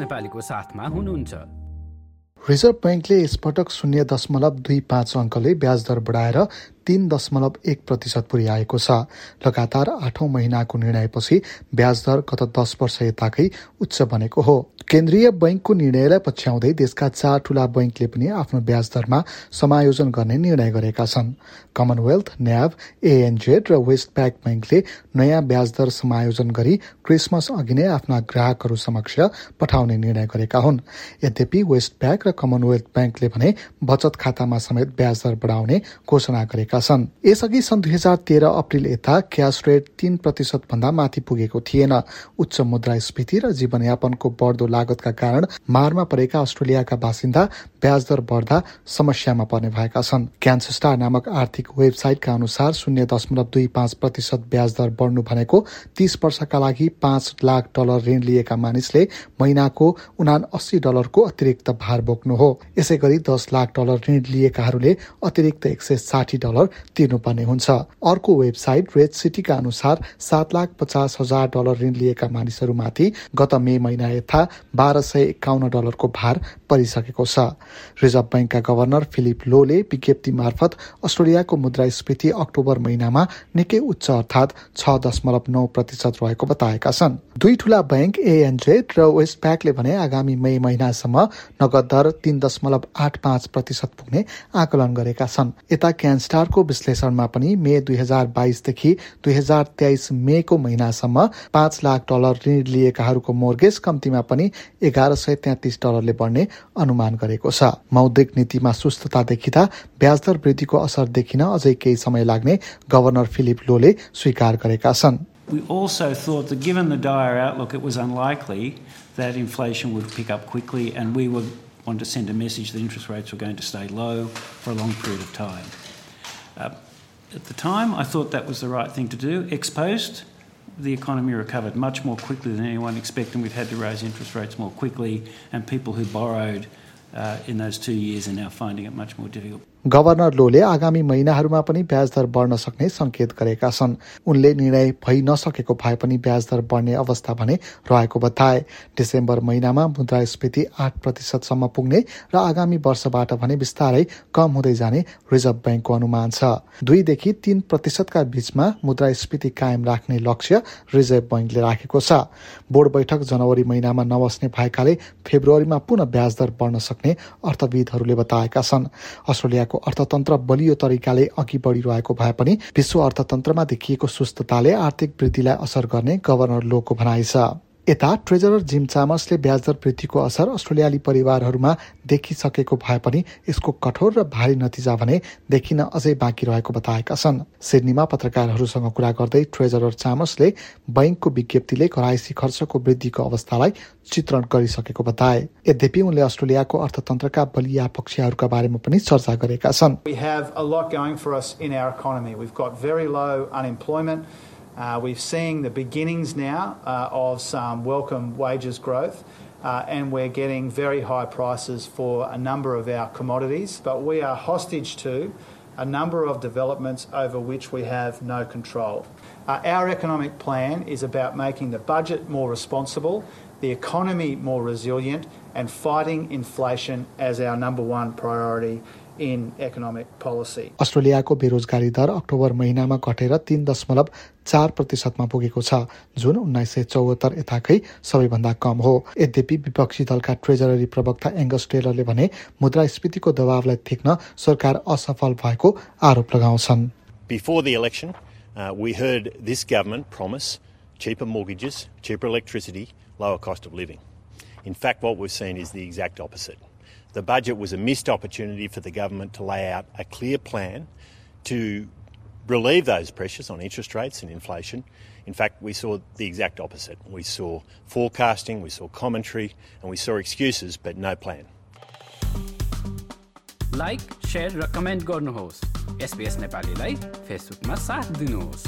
नेपालीको साथमा हुनुहुन्छ। रिजर्भ ब्याङ्कले यसपटक शून्य दशमलव दुई पाँच अङ्कले ब्याज दर बढाएर तीन दशमलव एक प्रतिशत पुर्याएको छ। लगातार आठौं महिनाको निर्णयपछि ब्याज दर गत दस वर्ष यताकै उच्च बनेको हो। केन्द्रीय बैंकको निर्णयलाई पछ्याउँदै देशका चार ठूला बैंकले पनि आफ्नो ब्याज दरमा समायोजन गर्ने निर्णय गरेका छन्। कमनवेल्थ न्याब एएनजेड र वेस्ट ब्याङ्क बैंकले नयाँ ब्याज दर समायोजन गरी क्रिसमस अघि नै आफ्ना ग्राहकहरू समक्ष पठाउने निर्णय गरेका हुन्। यद्यपि वेस्ट ब्याङ्क र कमनवेल्थ ब्याङ्कले भने बचत खातामा समेत ब्याज दर बढाउने घोषणा गरेका छन् यसअघि सन् दुई हजार तेह्र अप्रेल यता क्यास रेट तीन प्रतिशत भन्दा माथि पुगेको थिएन। उच्च मुद्रास्फीति र जीवनयापनको बढ्दो लागतका कारण मारमा परेका अस्ट्रेलियाका बासिन्दा ब्याज दर बढ्दा समस्यामा पर्ने भएका छन्। क्यान्सस्टार नामक आर्थिक वेबसाइटका अनुसार शून्य दशमलव दुई पाँच प्रतिशत ब्याज दर बढ्नु भनेको तीस वर्षका लागि पाँच लाख डलर ऋण लिएका मानिसले महिनाको उना अस्सी डलरको अतिरिक्त भार बोक्नु हो। यसै गरी दस लाख डलर ऋण लिएकाहरूले अतिरिक्त एक सय साठी डलर तिर्नुपर्ने हुन्छ। अर्को वेबसाइट रेड सिटीका अनुसार सात लाख पचास हजार डलर ऋण लिएका मानिसहरूमाथि गत मे महिना यथा बाह्र सय एकाउन्न डलरको भार परिसकेको छ। रिजर्भ ब्याङ्कका गभर्नर फिलिप लोले विज्ञप्ति मार्फत अस्ट्रेलियाको मुद्रास्फीति अक्टोबर महिनामा निकै उच्च अर्थात छ दशमलव नौ प्रतिशत रहेको बताएका छन्। दुई ठूला ब्याङ्क एएनजेड र वेस्ट ब्याङ्कले भने आगामी मे महिनासम्म नगद दर तीन दशमलव आठ पाँच प्रतिशत पुग्ने आकलन गरेका छन्। यता क्यानस्टारको विश्लेषणमा पनि मे दुई हजार बाइसदेखि दुई हजार तेइस मेको महिनासम्म पाँच लाख डलर ऋण लिएकाहरूको मोर्गेज कम्तीमा पनि एघार सय तेत्तिस डलरले बढ्ने अनुमान गरेको छ। मौद्रिक नीतिमा सुस्तता देखिँदा ब्याजदर वृद्धिको असर देखिन अझै केही समय लाग्ने गभर्नर फिलिप लोले स्वीकार गरेका छन् We also thought that given the dire outlook, it was unlikely that inflation would pick up quickly, and we were wanted to send a message that interest rates were going to stay low for a long period of time. Uh, at the time, I thought that was the right thing to do. Ex post, the economy recovered much more quickly than anyone expected, and we've had to raise interest rates more quickly, and people who borrowed uh, uh, in those two years are now finding it much more difficult. Governor लोले आगामी महिनाहरूमा पनि ब्याज दर बढ्न सक्ने संकेत गरेका छन्। उनले निर्णय भइ नसकेको भए पनि ब्याज दर बढ्ने अवस्था भने रहेको बताए। डिसेम्बर महिनामा मुद्रास्फीति आठ प्रतिशतसम्म पुग्ने र आगामी वर्षबाट भने बिस्तारै कम हुँदै जाने रिजर्भ ब्याङ्कको अनुमान छ। दुईदेखि तीन प्रतिशतका बीचमा मुद्रास्फीति कायम राख्ने लक्ष्य रिजर्भ ब्याङ्कले राखेको छ। बोर्ड बैठक जनवरी महिनामा नबस्ने भएकाले फेब्रुअरीमा पुनः ब्याज दर बढ्न सक्ने अर्थविदहरूले बताएका छन्। अस्ट्रेलिया को अर्थतन्त्र बलियो तरिकाले अघि बढिरहेको भए पनि विश्व अर्थतन्त्रमा देखिएको सुस्तताले आर्थिक वृद्धिलाई असर गर्ने गभर्नर लोको भनाइ छ। यता ट्रेजरर जिम चामसले ब्याजदर वृद्धिको असर अस्ट्रेलियाली परिवारहरूमा देखिसकेको भए पनि यसको कठोर र भारी नतिजा भने देखिन अझै बाँकी रहेको बताएका छन्। सिडनीमा पत्रकारहरूसँग कुरा गर्दै ट्रेजरर चामसले बैंकको विज्ञप्तिले घराइसी खर्चको वृद्धिको अवस्थालाई चित्रण गरिसकेको बताए। यद्यपि उनले अस्ट्रेलियाको अर्थतन्त्रका बलिया पक्षहरूका बारेमा पनि चर्चा गरेका छन्। Uh, we're seeing the beginnings now uh, of some welcome wages growth. Uh, and we're getting very high prices for a number of our commodities. But we are hostage to a number of developments over which we have no control. Uh, our economic plan is about making the budget more responsible, the economy more resilient, and fighting inflation as our number one priority. अस्ट्रेलियाको बेरोजगारी दर October महिनामा घटेर तीन दशमलव चार प्रतिशतमा पुगेको छ जुन उन्नाइस सय चौहत्तर यताकै सबैभन्दा कम हो यद्यपि विपक्षी दलका ट्रेजररी प्रवक्ता एङ्गस टेलरले भने मुद्रास्फीतिको दबावलाई थिक्न सरकार असफल भएको आरोप लगाउँछन् Before the election, uh, we heard this government promise cheaper mortgages, cheaper electricity, lower cost of living. In fact, what we've seen is the exact opposite. The budget was a missed opportunity for the government to lay out a clear plan to relieve those pressures on interest rates and inflation. In fact, we saw the exact opposite. We saw forecasting, we saw commentary, and we saw excuses, but no plan. Like share र comment गर्नुहोस् SBS नेपालीलाई फेसबुकमा साथ दिनुहोस्